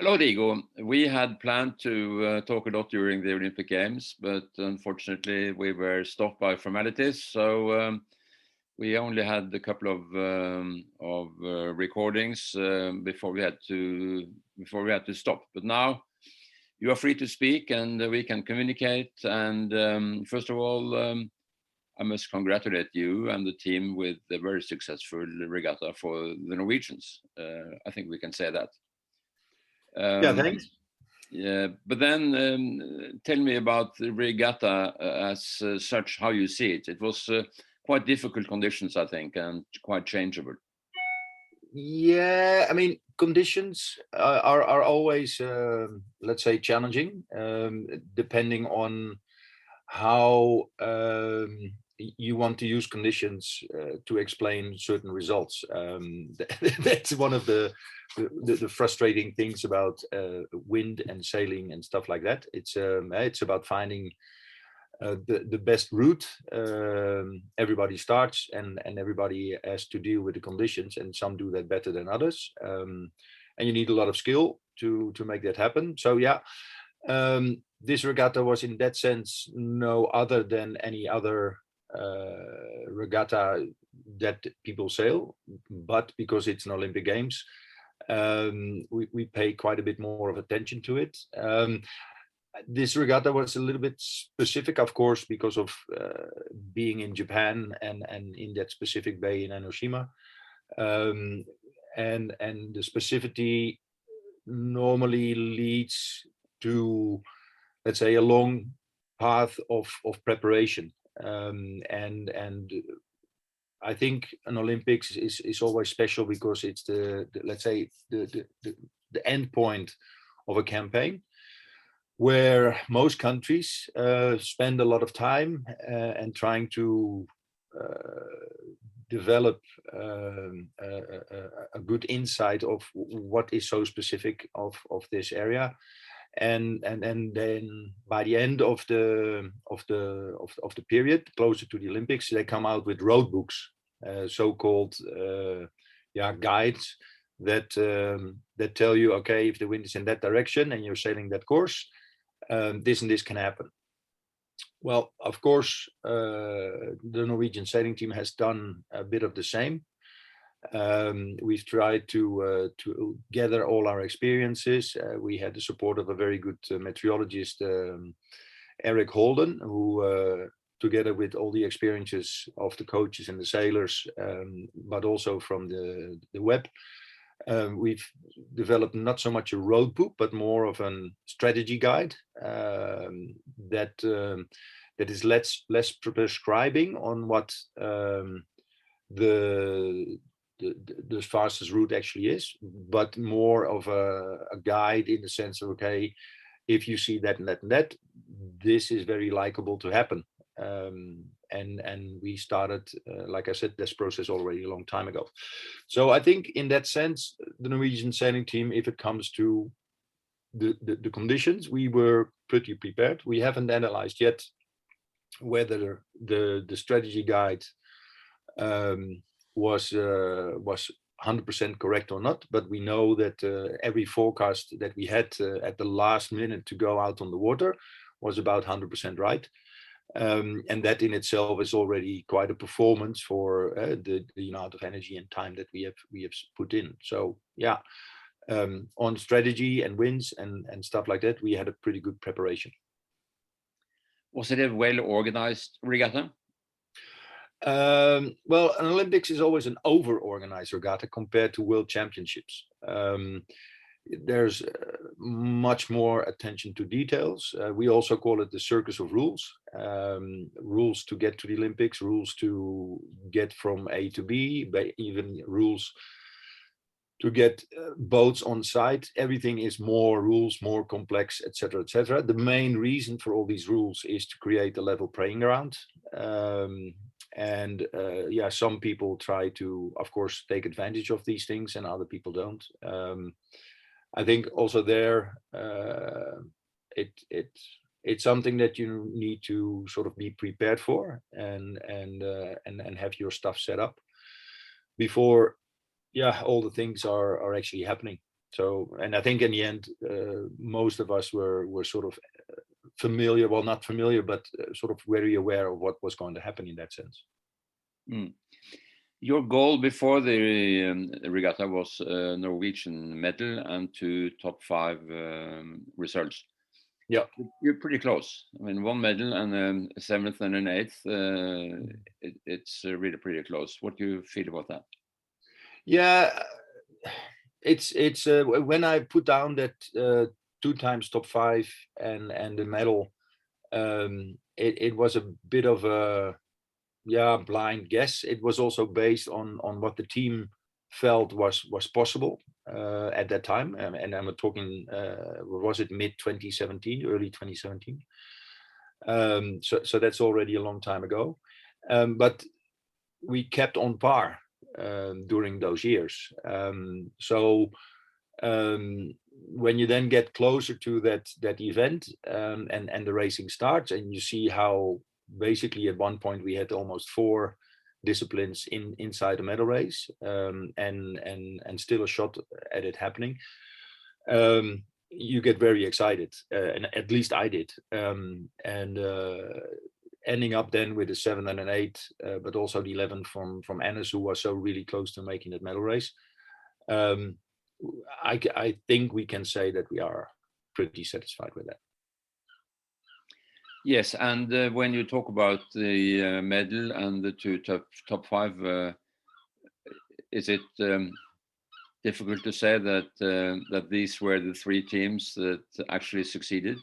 Hello, Diego. We had planned to uh, talk a lot during the Olympic Games, but unfortunately we were stopped by formalities. So um, we only had a couple of um, of uh, recordings uh, before we had to before we had to stop. But now you are free to speak, and we can communicate. And um, first of all, um, I must congratulate you and the team with the very successful regatta for the Norwegians. Uh, I think we can say that. Um, yeah, thanks. Yeah, but then um, tell me about the regatta uh, as uh, such, how you see it. It was uh, quite difficult conditions, I think, and quite changeable. Yeah, I mean, conditions are are, are always, um, let's say, challenging, um, depending on how um, you want to use conditions uh, to explain certain results. Um, that's one of the, the, the frustrating things about uh, wind and sailing and stuff like that. It's um, eh, it's about finding uh, the the best route. Um, everybody starts and and everybody has to deal with the conditions, and some do that better than others. Um, and you need a lot of skill to to make that happen. So yeah. Um, this regatta was in that sense no other than any other uh, regatta that people sail, but because it's an Olympic Games, um, we, we pay quite a bit more of attention to it. Um, this regatta was a little bit specific, of course, because of uh, being in Japan and, and in that specific bay in Enoshima. Um, and, and the specificity normally leads to, let's say, a long path of, of preparation um, and and I think an Olympics is is always special because it's the, the let's say the, the the, the end point of a campaign where most countries uh, spend a lot of time uh, and trying to uh, develop um, a, a, a, good insight of what is so specific of, of this area and and and then by the end of the of the of, of the period closer to the olympics they come out with road books uh, so-called uh, yeah guides that um, that tell you okay if the wind is in that direction and you're sailing that course um, this and this can happen. Well of course uh, the norwegian sailing team has done a bit of the same um, we've tried to uh, to gather all our experiences. Uh, we had the support of a very good uh, meteorologist, um, Eric Holden, who, uh, together with all the experiences of the coaches and the sailors, um, but also from the the web, um, we've developed not so much a road book, but more of a strategy guide um, that um, that is less less prescribing on what the the, the fastest route actually is, but more of a, a, guide in the sense of okay, if you see that and that and that, this is very likable to happen. Um, and and we started, uh, like I said, this process already a long time ago. So I think in that sense, the Norwegian sailing team, if it comes to the, the, the conditions, we were pretty prepared. We haven't analyzed yet whether the the strategy guide um, was uh, was 100% correct or not, but we know that uh, every forecast that we had uh, at the last minute to go out on the water was about 100% right. Um, and that in itself is already quite a performance for uh, the, the amount of energy and time that we have we have put in. So yeah, um, on strategy and wins and and stuff like that, we had a pretty good preparation. Was it a well organized regatta? Um, well, an Olympics is always an over-organized regatta compared to World Championships. Um, there's uh, much more attention to details. Uh, we also call it the circus of rules. Um, rules to get to the Olympics, rules to get from A to B, but even rules to get uh, boats on site. Everything is more rules, more complex, etc., etc. The main reason for all these rules is to create a level playing ground. Um, and uh, yeah some people try to of course take advantage of these things and other people don't. Um, i think also there uh, it it it's something that you need to sort of be prepared for and and uh, and and have your stuff set up before yeah all the things are are actually happening. So, and I think in the end, uh, most of us were were sort of familiar, well, not familiar, but uh, sort of very aware of what was going to happen in that sense. Mm. Your goal before the um, regatta was a Norwegian medal and two top five um, results. Yeah, you're pretty close. I mean, one medal and um, a seventh and an eighth. Uh, it, it's uh, really pretty close. What do you feel about that? Yeah, it's it's uh, when I put down that uh, two times top five and and the medal, um, it it was a bit of a yeah blind guess. It was also based on on what the team felt was was possible uh, at that time, um, and I'm talking uh, was it mid 2017, early 2017. Um, so so that's already a long time ago, um, but we kept on par um, during those years. Um, so um, when you then get closer to that that event um, and and the racing starts, and you see how basically at one point we had almost four disciplines in inside a medal race um, and and and still a shot at it happening um, you get very excited uh, and at least i did um, and uh, ending up then with a seven and an eight uh, but also the 11 from from Anders who was so really close to making that medal race um, I, I think we can say that we are pretty satisfied with that Yes, and uh, when you talk about the uh, medal and the two top top five, uh, is it um, difficult to say that uh, that these were the three teams that actually succeeded?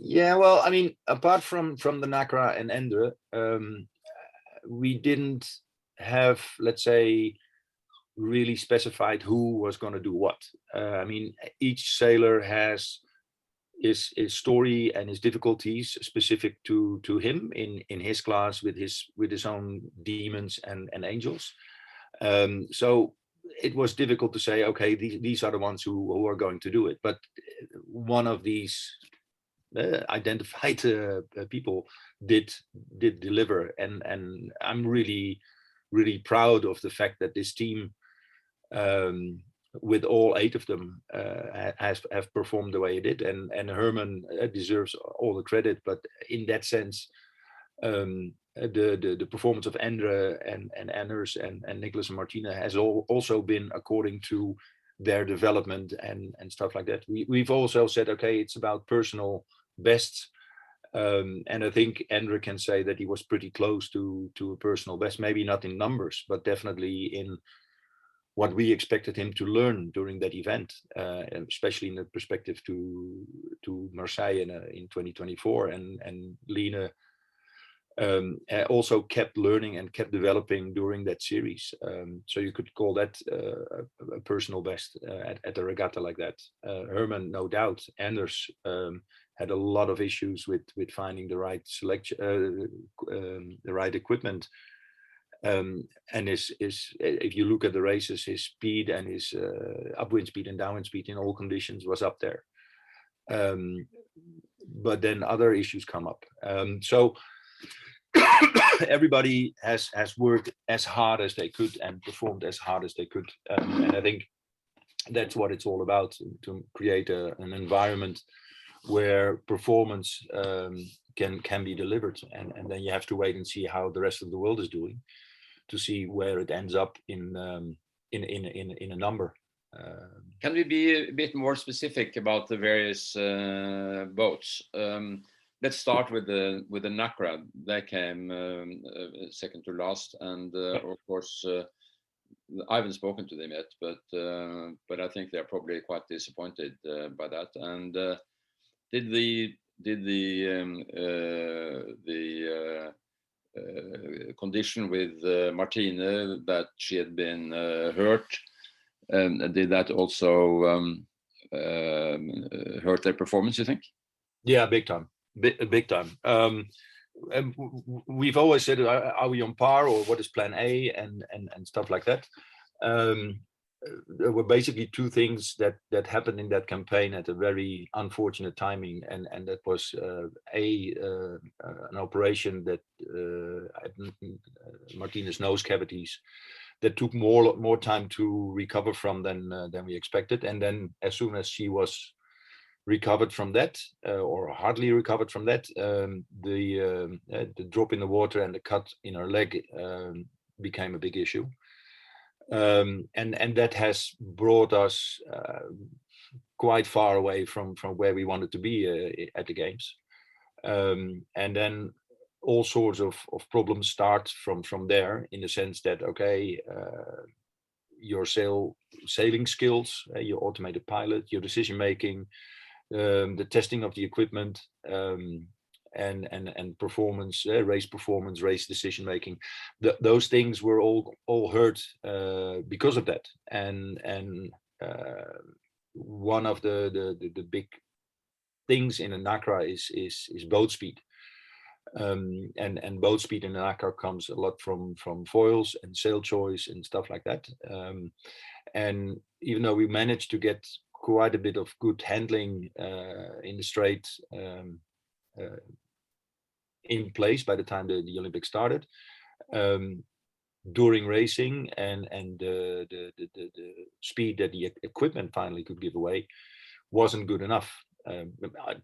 Yeah, well, I mean, apart from from the Nacra and Endre, um, we didn't have, let's say, really specified who was going to do what. Uh, I mean, each sailor has his his story and his difficulties specific to to him in in his class with his with his own demons and and angels. Um, so it was difficult to say okay these, these are the ones who, who are going to do it. But one of these uh, identified uh, people did did deliver. And and i'm really really proud of the fact that this team um, with all eight of them uh, has have performed the way it did, and and Herman uh, deserves all the credit. But in that sense, um, the, the the performance of Endre and and Anders and and Nicholas and Martina has all, also been according to their development and and stuff like that. We we've also said okay, it's about personal bests. Um, and I think Endre can say that he was pretty close to to a personal best, maybe not in numbers, but definitely in what we expected him to learn during that event, uh, especially in the perspective to to Marseille in, uh, in 2024. And and Line um, also kept learning and kept developing during that series. Um, so you could call that uh, a, a, personal best uh, at, at a regatta like that. Uh, Herman, no doubt. Anders um, had a lot of issues with with finding the right selection, uh, um, the right equipment um, and his, his, if you look at the races, his speed and his uh, upwind speed and downwind speed in all conditions was up there. Um, but then other issues come up. Um, so everybody has has worked as hard as they could and performed as hard as they could. Um, and I think that's what it's all about to create a, an environment where performance um, can can be delivered and, and then you have to wait and see how the rest of the world is doing to see where it ends up in um, in, in in in a number. Uh, Can we be a bit more specific about the various uh, boats? Um, let's start with the with the Nacra. They came um, uh, second to last, and uh, of course. Uh, I haven't spoken to them yet, but uh, but I think they're probably quite disappointed by that. And did the did the um, the uh, condition with uh, Martine that she had been uh, hurt. And did that also um, um, hurt their performance? You think? Yeah, big time, big, big time. Um, we've always said, are we on par or what is Plan A and and and stuff like that. Um, there were basically two things that that happened in that campaign at a very unfortunate timing, and and that was uh, a uh, uh an operation that uh, uh, Martine's nose cavities that took more more time to recover from than uh, than we expected. And then as soon as she was recovered from that, uh, or hardly recovered from that, um, the um, uh, the drop in the water and the cut in her leg um, became a big issue. Um, and and that has brought us uh, quite far away from from where we wanted to be uh, at the games. Um, and then all sorts of, of problems start from from there in the sense that okay uh, your sail sailing skills uh, your automated pilot your decision making um, the testing of the equipment um, and and and performance uh, race performance race decision making Th- those things were all all hurt uh, because of that and and uh, one of the, the the the big things in a NACRA is is is boat speed um, and and boat speed in an NACRA comes a lot from from foils and sail choice and stuff like that. Um, and even though we managed to get quite a bit of good handling uh, in the straight um, uh, in place by the time the, the Olympics started, um, during racing and and the, the, the the speed that the equipment finally could give away wasn't good enough. Um,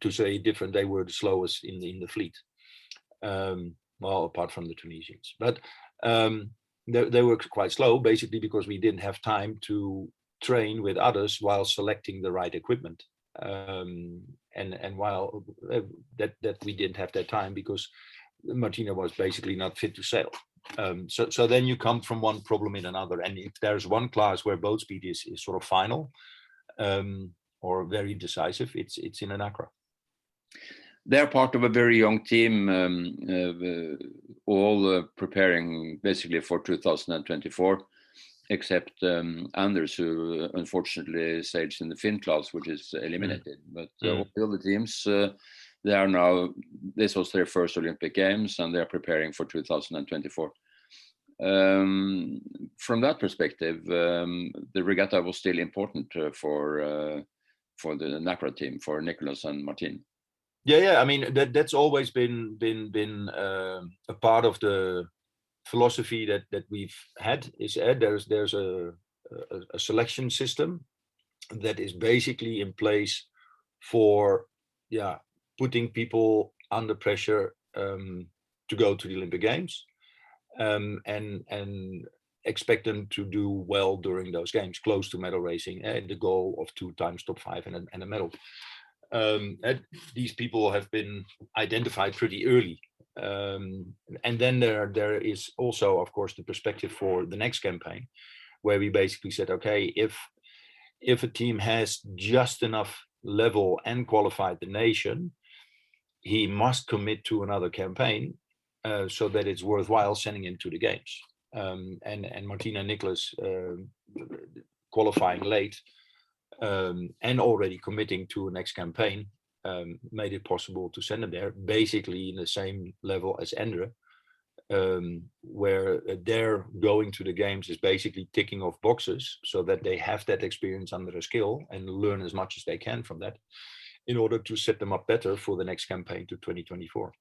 to say different, they were the slowest in the in the fleet um, well, apart from the Tunisians. But um, they, they were quite slow, basically because we didn't have time to train with others while selecting the right equipment. Um, and and while uh, that that we didn't have that time because Martina was basically not fit to sail. Um, so so then you come from one problem in another, and if there's one class where boat speed is is sort of final um, or very decisive, it's it's in a Nacra they're part of a very young team, um, uh, all uh, preparing basically for 2024, except um, Anders, who uh, unfortunately sails in the Finn class, which is eliminated. Mm. But uh, mm. all the other teams, uh, they are now, this was their first Olympic Games, and they're preparing for 2024. Um, from that perspective, um, the regatta was still important uh, for for the NACRA team, for Nicholas and Martin. Yeah, yeah. I mean that that's always been been been uh, a part of the philosophy that that we've had. Is uh, there's there's a, a, a selection system that is basically in place for yeah putting people under pressure um, to go to the Olympic Games um, and and expect them to do well during those games, close to medal racing, and the goal of two times top five and a, and a medal um, these people have been identified pretty early. Um, and then there there is also, of course, the perspective for the next campaign, where we basically said, okay, if if a team has just enough level and qualified the nation, he must commit to another campaign uh, so that it's worthwhile sending him to the games. Um, and and Martina Nicholas uh, qualifying late um, and already committing to a next campaign um, made it possible to send them there basically in the same level as Endre, um, where uh, their going to the games is basically ticking off boxes so that they have that experience under their skill and learn as much as they can from that in order to set them up better for the next campaign to 2024.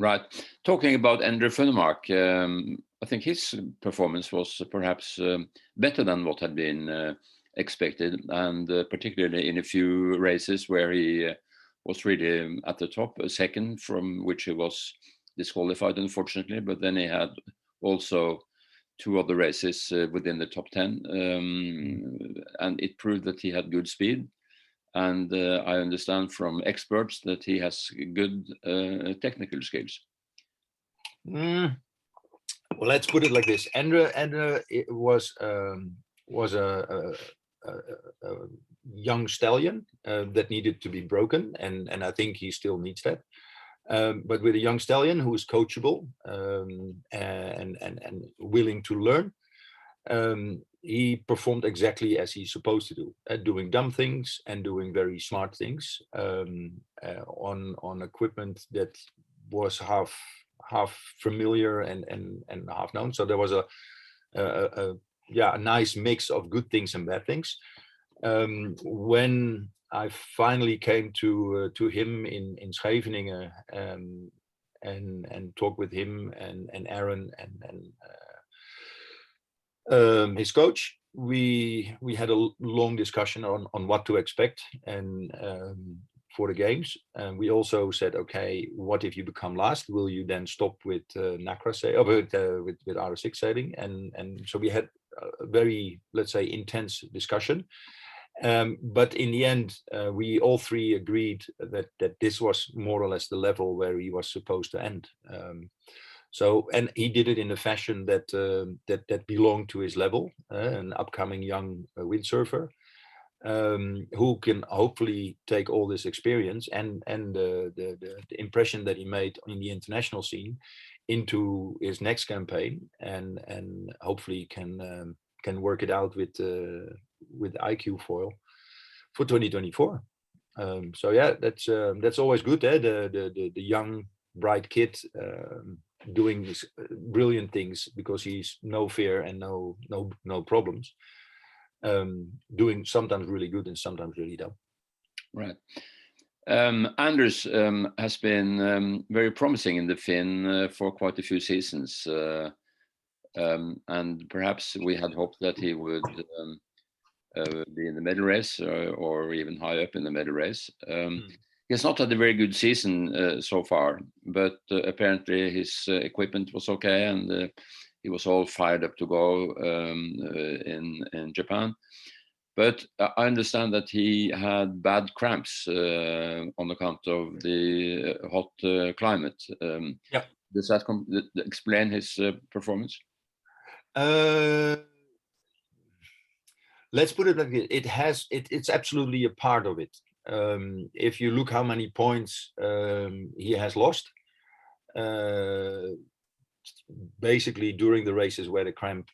Right. Talking about Endre Funnemark, um, I think his performance was perhaps um, better than what had been uh, expected, and uh, particularly in a few races where he uh, was really um, at the top, a second from which he was disqualified, unfortunately. But then he had also two other races uh, within the top 10, um, and it proved that he had good speed. And uh, I understand from experts that he has good uh, technical skills. Mm. Well, let's put it like this: Endre was um, was a, a, young stallion uh, that needed to be broken, and and I think he still needs that. Um, but with a young stallion who is coachable um, and and and willing to learn, um, he performed exactly as he's supposed to do, uh, doing dumb things and doing very smart things um, uh, on on equipment that was half half familiar and and and half known. So there was a, a, a yeah a nice mix of good things and bad things. Um, when I finally came to uh, to him in in Scheveningen um, and and talked with him and and Aaron and and uh, um, his coach. We we had a long discussion on on what to expect and um, for the games. And we also said, okay, what if you become last? Will you then stop with uh, NACRA say, oh, with, uh, with with RS:X sailing? And and so we had a very let's say intense discussion. Um, but in the end, uh, we all three agreed that that this was more or less the level where he was supposed to end. Um, so and he did it in a fashion that uh, that that belonged to his level, uh, an upcoming young uh, windsurfer um, who can hopefully take all this experience and and the, the, the impression that he made in the international scene into his next campaign and and hopefully can um, can work it out with uh, with IQ foil for 2024. Um, so yeah, that's um, that's always good. Eh? The, the, the the young bright kid um, doing this uh, brilliant things because he's no fear and no no no problems um, doing sometimes really good and sometimes really dumb. Right. Um, Anders um, has been um, very promising in the Finn uh, for quite a few seasons, uh, um, and perhaps we had hoped that he would um, uh, be in the medal race or, or, even high up in the medal race. Mm. He has not had a very good season uh, so far, but uh, apparently his uh, equipment was okay and he was all fired up to go um, uh, in in Japan. But I understand that he had bad cramps uh, on account of the uh, hot uh, climate. Um, yeah. Does that explain his uh, performance? Uh, let's put it like this. It has. It, it's absolutely a part of it. Um, if you look how many points um, he has lost, uh, basically during the races where the cramp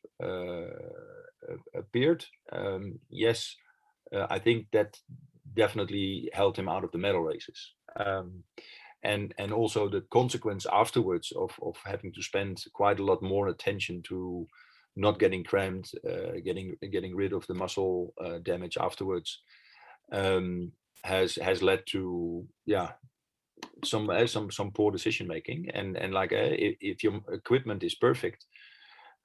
uh, appeared. Um, yes, uh, I think that definitely held him out of the medal races. Um, and and also the consequence afterwards of of having to spend quite a lot more attention to not getting cramped, uh, getting getting rid of the muscle uh, damage afterwards, um, has has led to yeah some uh, some some poor decision making and and like uh, if, if, your equipment is perfect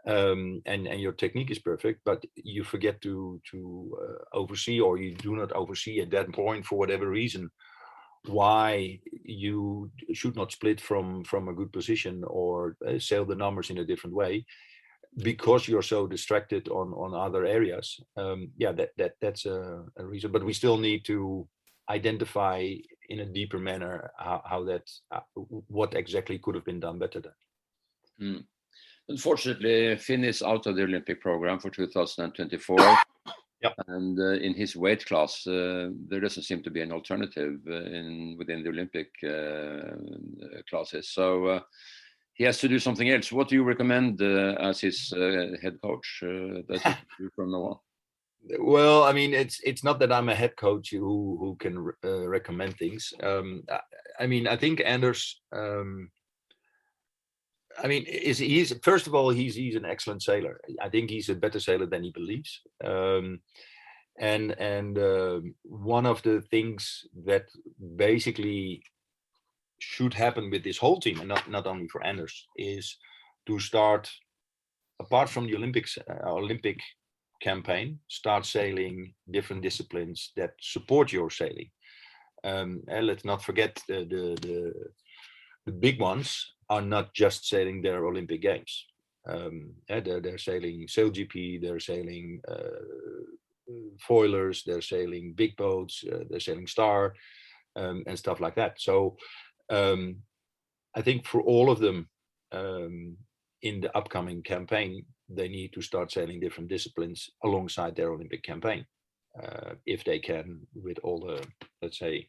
um, and and your technique is perfect but you forget to to uh, oversee or you do not oversee at that point for whatever reason why you should not split from from a good position or uh, sail the numbers in a different way because you're so distracted on on other areas um, yeah that that that's a, a reason but we still need to identify in a deeper manner how, how that uh, what exactly could have been done better then. Mm. Unfortunately, Finn is out of the Olympic program for 2024. Yep. And uh, in his weight class, uh, there doesn't seem to be an alternative uh, in within the Olympic uh, classes. So uh, he has to do something else. What do you recommend as his head coach that he do from now on? well i mean it's it's not that i'm a head coach who who can uh, recommend things um I, I, mean i think anders um i mean is he's first of all he's he's an excellent sailor i think he's a better sailor than he believes um and and uh, one of the things that basically should happen with this whole team and not not only for anders is to start apart from the olympics uh, olympic campaign, start sailing different disciplines that support your sailing. Um, and let's not forget the, the, the, the, big ones are not just sailing their Olympic Games. Um, yeah, they're, they're sailing SailGP, they're sailing uh, foilers, they're sailing big boats, uh, they're sailing Star, um, and stuff like that. So um, I think for all of them um, in the upcoming campaign, they need to start sailing different disciplines alongside their Olympic campaign, uh, if they can, with all the let's say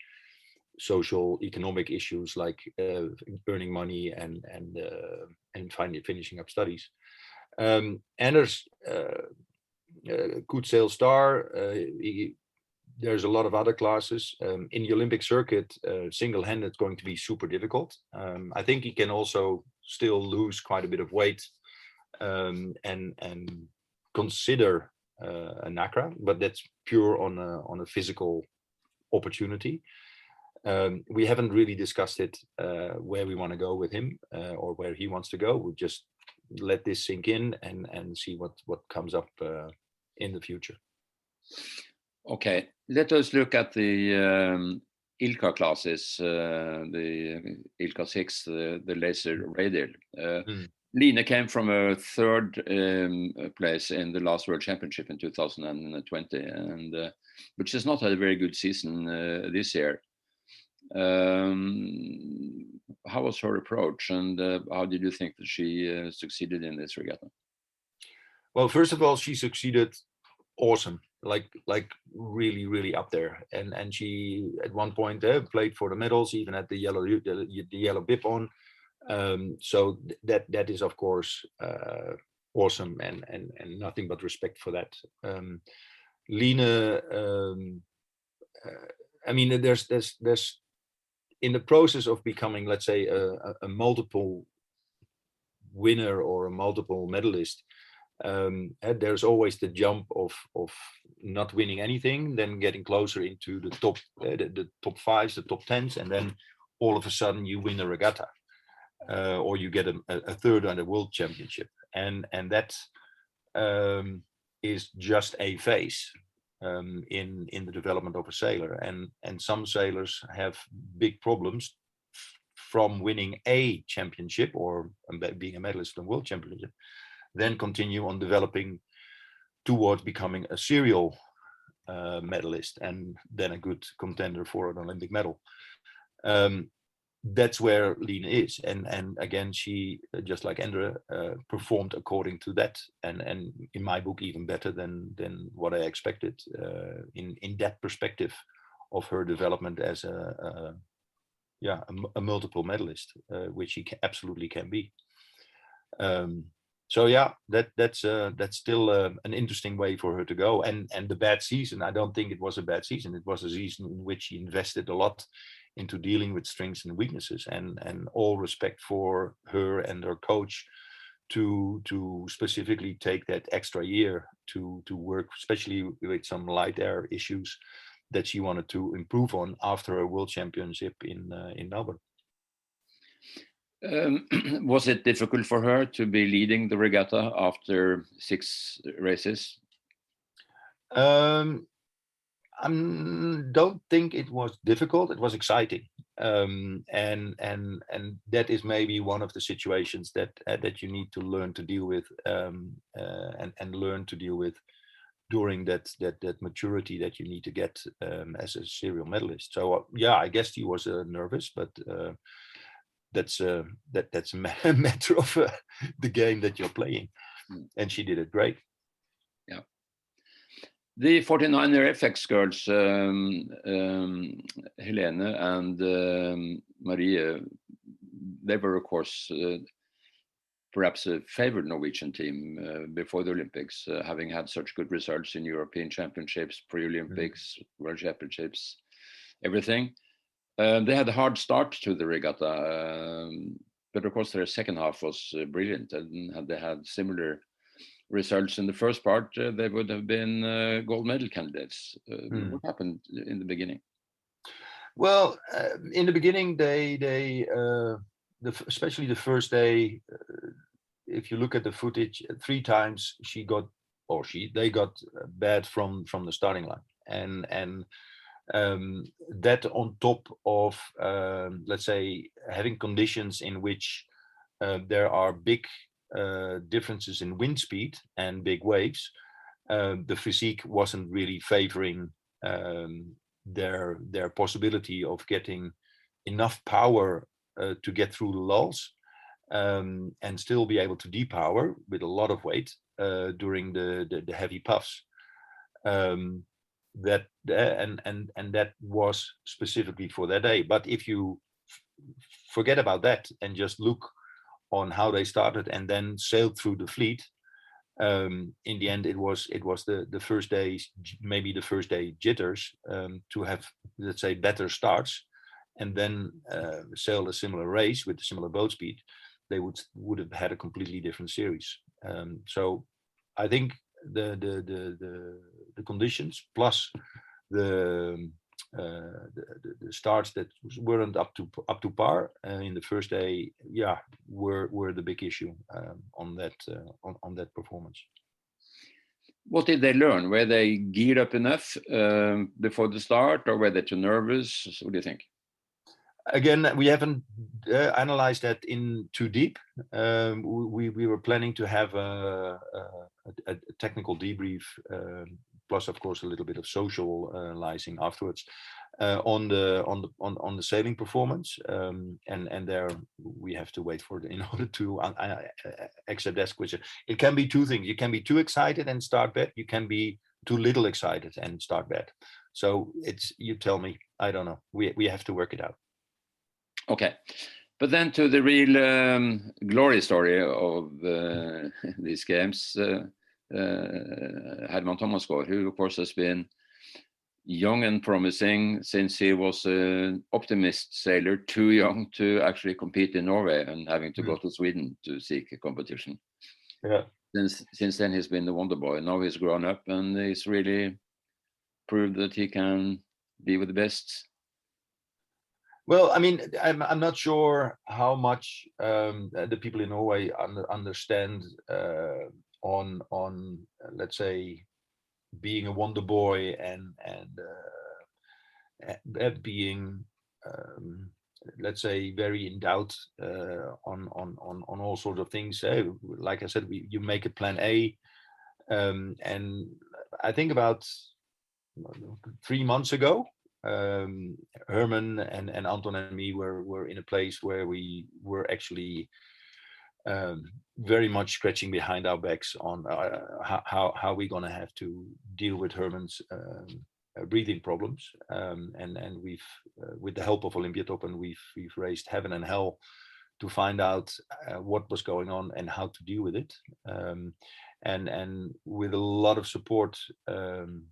social economic issues like uh, earning money and and uh, and finally finishing up studies. Um, Anders uh, uh, could sail star. Uh, he, there's a lot of other classes um, in the Olympic circuit. single-handed going to be super difficult. Um, I think he can also still lose quite a bit of weight um, and and consider uh, a NACRA, but that's pure on a on a physical opportunity. Um, we haven't really discussed it uh, where we want to go with him uh, or where he wants to go. We'll just let this sink in and and see what what comes up uh, in the future. Okay, let us look at the um, ILCA classes, uh, the ILCA 6, the, the laser radial. Uh, mm. Line came from a third um, place in the last World Championship in 2020, and uh, which has not had a very good season uh, this year. Um, how was her approach, and uh, how did you think that she uh, succeeded in this regatta? Well, first of all, she succeeded awesome like like really really up there. And and she at one point uh, played for the medals even at the yellow the, the yellow bib on. Um, so th- that that is of course uh, awesome and and and nothing but respect for that. Um, Line um, uh, I mean there's there's there's in the process of becoming let's say a, a multiple winner or a multiple medalist um, and there's always the jump of of not winning anything, then getting closer into the top uh, the, the, top fives, the top tens, and then all of a sudden you win a regatta, uh, or you get a, a, third on the world championship, and and that um, is just a phase um, in in the development of a sailor, and and some sailors have big problems from winning a championship or um, being a medalist in the world championship then continue on developing towards becoming a serial uh, medalist and then a good contender for an Olympic medal. Um, that's where Line is, and and again, she just like Endre uh, performed according to that, and and in my book even better than than what I expected uh, in in that perspective of her development as a, a yeah a, a, multiple medalist, uh, which she absolutely can be. Um, so yeah, that that's uh, that's still uh, an interesting way for her to go. And and the bad season, I don't think it was a bad season. It was a season in which she invested a lot into dealing with strengths and weaknesses. And and all respect for her and her coach to to specifically take that extra year to to work, especially with some light air issues that she wanted to improve on after a world championship in uh, in Melbourne. Um, was it difficult for her to be leading the regatta after six races? Um, I don't think it was difficult. It was exciting, um, and and and that is maybe one of the situations that uh, that you need to learn to deal with, um, uh, and and learn to deal with during that that that maturity that you need to get um, as a serial medalist. So uh, yeah, I guess he was uh, nervous, but uh, that's uh, that that's a matter of uh, the game that you're playing mm. and she did it great the 49er fx girls um, um, helene and um, maria they were of course uh, perhaps a favored norwegian team uh, before the olympics uh, having had such good results in european championships pre-olympics mm. world championships everything um, they had a hard start to the regatta, um, but of course their second half was uh, brilliant. And had they had similar results in the first part, uh, they would have been uh, gold medal candidates. Mm. What happened in the beginning? Well, uh, in the beginning, they they uh, the, especially the first day. if you look at the footage, three times she got or she they got bad from from the starting line, and and um, that on top of um, let's say having conditions in which uh, there are big differences in wind speed and big waves uh, the physique wasn't really favoring um, their their possibility of getting enough power uh, to get through the lulls um, and still be able to depower with a lot of weight uh, during the, the, the heavy puffs. Um, that and and and that was specifically for that day. But if you forget about that and just look on how they started and then sailed through the fleet. Um, in the end it was it was the the first day maybe the first day jitters um, to have let's say better starts. And then uh, sailed a similar race with a similar boat speed they would would have had a completely different series. Um, so i think the the the the, the conditions plus the uh, the, the, the starts that weren't up to up to par uh, in the first day, yeah, were were the big issue um, on that uh, on, on that performance. What did they learn? Were they geared up enough um, before the start, or were they too nervous? What do you think? Again, we haven't uh, analyzed that in too deep. Um, we we were planning to have a, a, a technical debrief um, plus of course a little bit of socializing afterwards uh, on the on the on, on the sailing performance um, and and there we have to wait for it in order to uh, uh, accept that question. It can be two things. You can be too excited and start bad. You can be too little excited and start bad. So it's you tell me. I don't know. We we have to work it out. Okay. But then to the real um, glory story of uh, these games uh, Herman Tomasgaard, who of course has been young and promising since he was an optimist sailor, too young to actually compete in Norway and having to mm. go to Sweden to seek a competition. Yeah. Since since then he's been the wonder boy. Now he's grown up and he's really proved that he can be with the best. Well, I mean, I'm I'm not sure how much um, the people in Norway under, understand uh, on on uh, let's say being a wonder boy and and uh, being um, let's say very in doubt uh, on on on on all sorts of things. So, like i said we, you make a plan a um, and i think about three months ago um, herman and and anton and me were were in a place where we were actually um, very much scratching behind our backs on uh, how how we're going to have to deal with Herman's um, uh, breathing problems. Um, and and we've uh, with the help of Olympiatoppen, we've we've raised heaven and hell to find out uh, what was going on and how to deal with it. Um, and and with a lot of support. Um,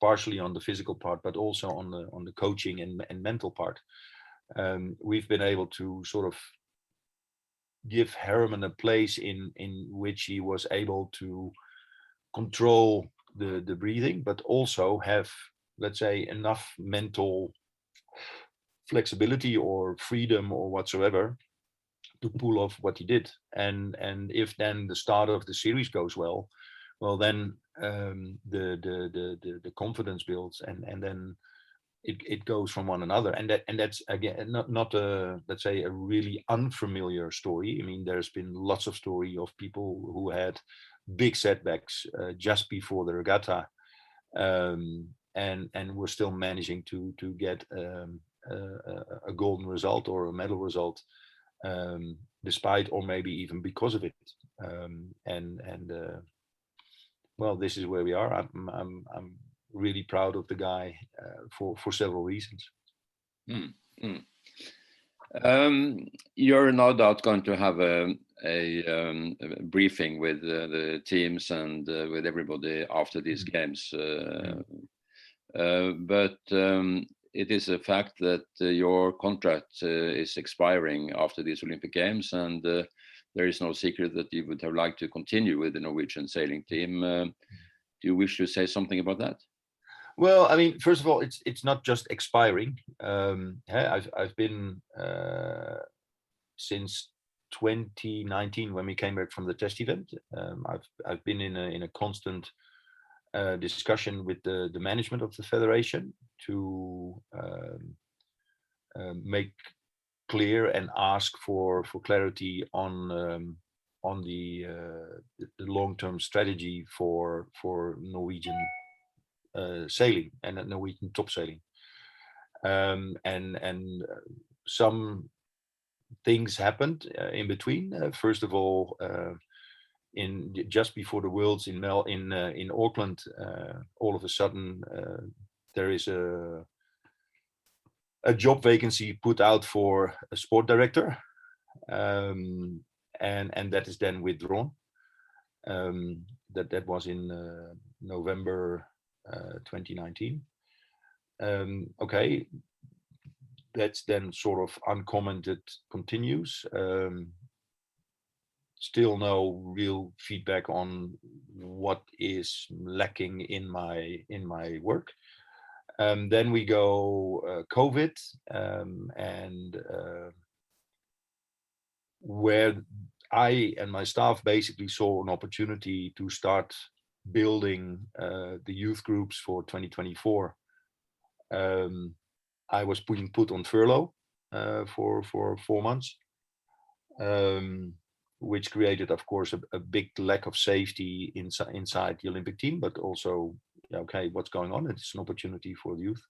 partially on the physical part but also on the on the coaching and, and mental part um, we've been able to sort of give Herman a place in in which he was able to control the the breathing, but also have let's say enough mental flexibility or freedom or whatsoever to pull off what he did. And and if then the start of the series goes well, well then um, the, the the the the confidence builds and and then it, it goes from one another. And that and that's again not not a let's say a really unfamiliar story. I mean there's been lots of story of people who had big setbacks uh, just before the regatta um, and and we're still managing to to get um, a, a, golden result or a medal result um, despite or maybe even because of it. Um, and and uh, well this is where we are. I'm i'm, I'm really proud of the guy uh, for for several reasons. Mm, mm. Um, you're no doubt going to have a, a, um, a briefing with uh, the teams and uh, with everybody after these mm. games. Uh, uh, but um, it is a fact that uh, your contract is expiring after these Olympic Games, and there is no secret that you would have liked to continue with the Norwegian sailing team. do you wish to say something about that? Well, I mean, first of all, it's it's not just expiring. Um, I've I've been uh, since 2019 when we came back from the test event. Um, I've I've been in a in a constant uh, discussion with the the management of the federation to um, uh, make clear and ask for for clarity on um, on the, uh, the, long term strategy for for Norwegian sailing and Norwegian top sailing. Um, and and uh, some things happened uh, in between. first of all, in just before the Worlds in Mel in in Auckland, all of a sudden there is a a job vacancy put out for a sport director, um, and and that is then withdrawn. Um, that that was in uh, November 2019. Um, okay, that's then sort of uncommented continues. Um, still no real feedback on what is lacking in my in my work. Um, then we go uh, COVID, um, and uh, where I and my staff basically saw an opportunity to start building uh, the youth groups for 2024. Um, I was being put on furlough uh, for for four months, um, which created, of course, a, a, big lack of safety inside inside the Olympic team, but also, okay, what's going on? It's an opportunity for the youth.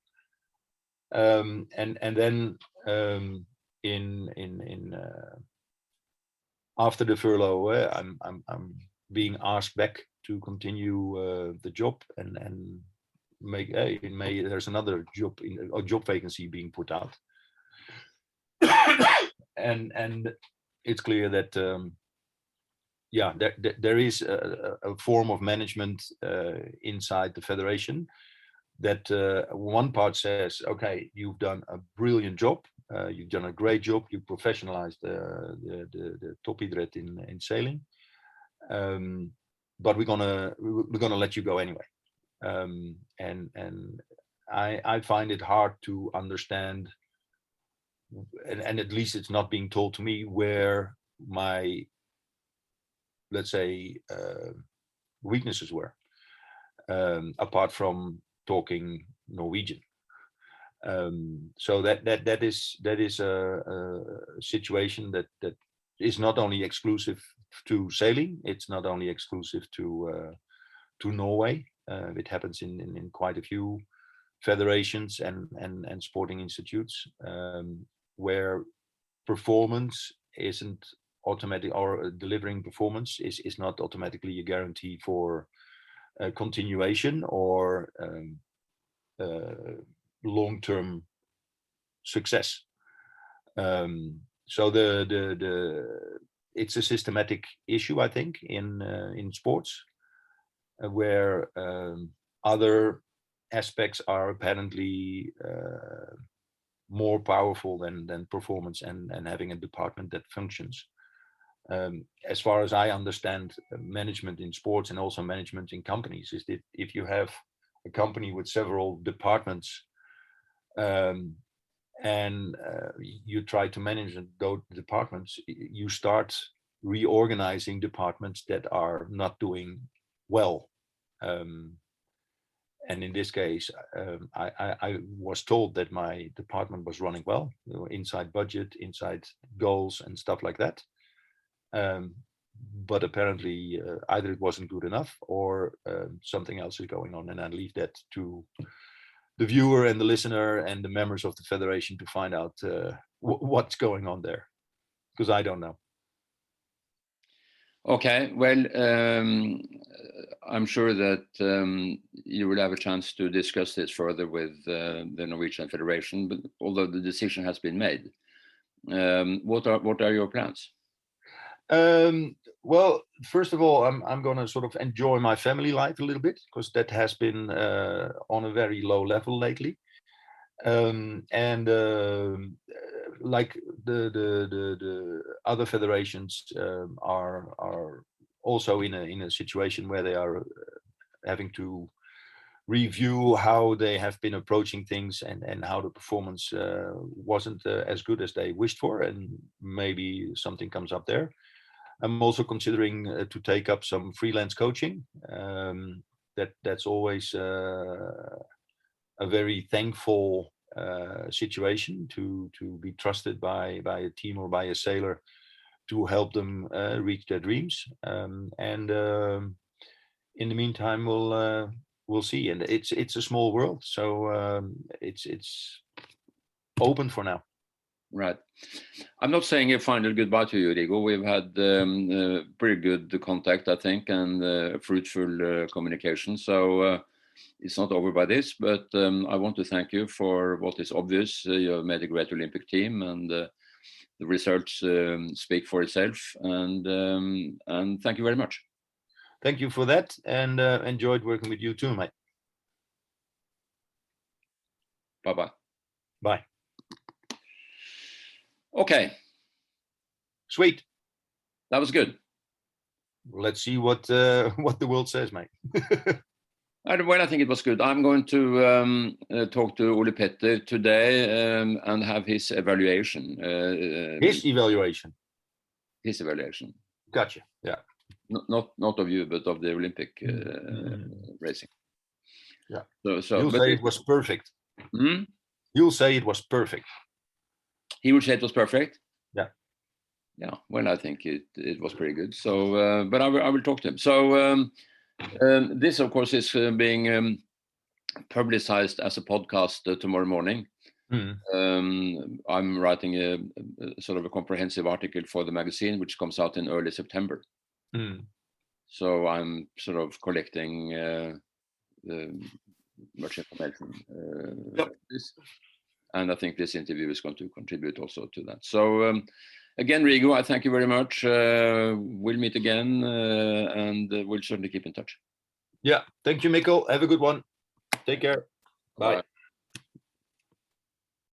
Um, and and then um, in in in uh, after the furlough, uh, I'm I'm I'm being asked back to continue uh, the job and and make hey, in May there's another job in a job vacancy being put out, and and it's clear that um, yeah there there is a, a form of management uh, inside the federation that uh, one part says okay you've done a brilliant job uh, you've done a great job. You professionalized uh, the, the, the toppidrett in in sailing, um, but we're gonna we're gonna let you go anyway. Um, and and I I find it hard to understand, and, and at least it's not being told to me where my let's say uh, weaknesses were, um, apart from talking Norwegian um, so that that that is that is a, a, situation that that is not only exclusive to sailing it's not only exclusive to uh, to norway uh, it happens in, in, in quite a few federations and and and sporting institutes um, where performance isn't automatic or delivering performance is is not automatically a guarantee for uh, continuation or um, uh, long-term success. Um, so the the the it's a systematic issue, I think, in uh, in sports, uh, where um, other aspects are apparently uh, more powerful than than performance and and having a department that functions. Um, as far as I understand uh, management in sports and also management in companies, is that if you have a company with several departments um, and uh, you try to manage those departments, you start reorganizing departments that are not doing well. Um, and in this case, um, I, I, I, was told that my department was running well, you know, inside budget, inside goals, and stuff like that. Um, but apparently, uh, either it wasn't good enough or uh, something else is going on, and I leave that to the viewer and the listener and the members of the federation to find out uh, what's going on there because I don't know. Okay, well, um, I'm sure that um, you will have a chance to discuss this further with uh, the Norwegian Federation, but although the decision has been made, um, what are what are your plans? Um, well, first of all, I'm I'm going to sort of enjoy my family life a little bit because that has been uh, on a very low level lately. Um, and uh, like the, the the the other federations um, are are also in a in a situation where they are uh, having to review how they have been approaching things and and how the performance uh, wasn't uh, as good as they wished for and maybe something comes up there I'm also considering uh, to take up some freelance coaching. Um, that that's always uh, a very thankful uh, situation to to be trusted by by a team or by a sailor to help them reach their dreams. Um, and um, in the meantime, we'll we'll see. And it's it's a small world, so um, it's it's open for now. Right. I'm not saying a final goodbye to you, Rigo. We've had um, uh, pretty good contact, I think, and uh, fruitful uh, communication. So uh, it's not over by this, but um, I want to thank you for what is obvious. Uh, you have made a great Olympic team, and uh, the results um, speak for itself. And um, and thank you very much. Thank you for that, and enjoyed working with you too, mate. Bye bye. Bye. Okay. Sweet. That was good. Let's see what uh, what the world says, mate. well, I think it was good. I'm going to um, uh, talk to Ole Petter today um, and have his evaluation. Uh, his evaluation. His evaluation. Gotcha. Yeah. Not not not of you, but of the Olympic uh, mm. racing. Yeah. So so. You'll say it, it was perfect. Hmm? You'll say it was perfect. He would say it was perfect. Yeah. Yeah. Well, I think it it was pretty good. So, uh, but I will I will talk to him. So. Um, um, this, of course, is uh, being um, publicized as a podcast uh, tomorrow morning. Mm. Um, I'm writing a, a, sort of a comprehensive article for the magazine, which comes out in early September. Mm. So I'm sort of collecting uh, much information. Uh, yep. This, and I think this interview is going to contribute also to that. So um, again, Rigo, I thank you very much. Uh, we'll meet again, uh, and uh, we'll certainly keep in touch. Yeah, thank you, Mikkel. Have a good one. Take care. Bye. Bye.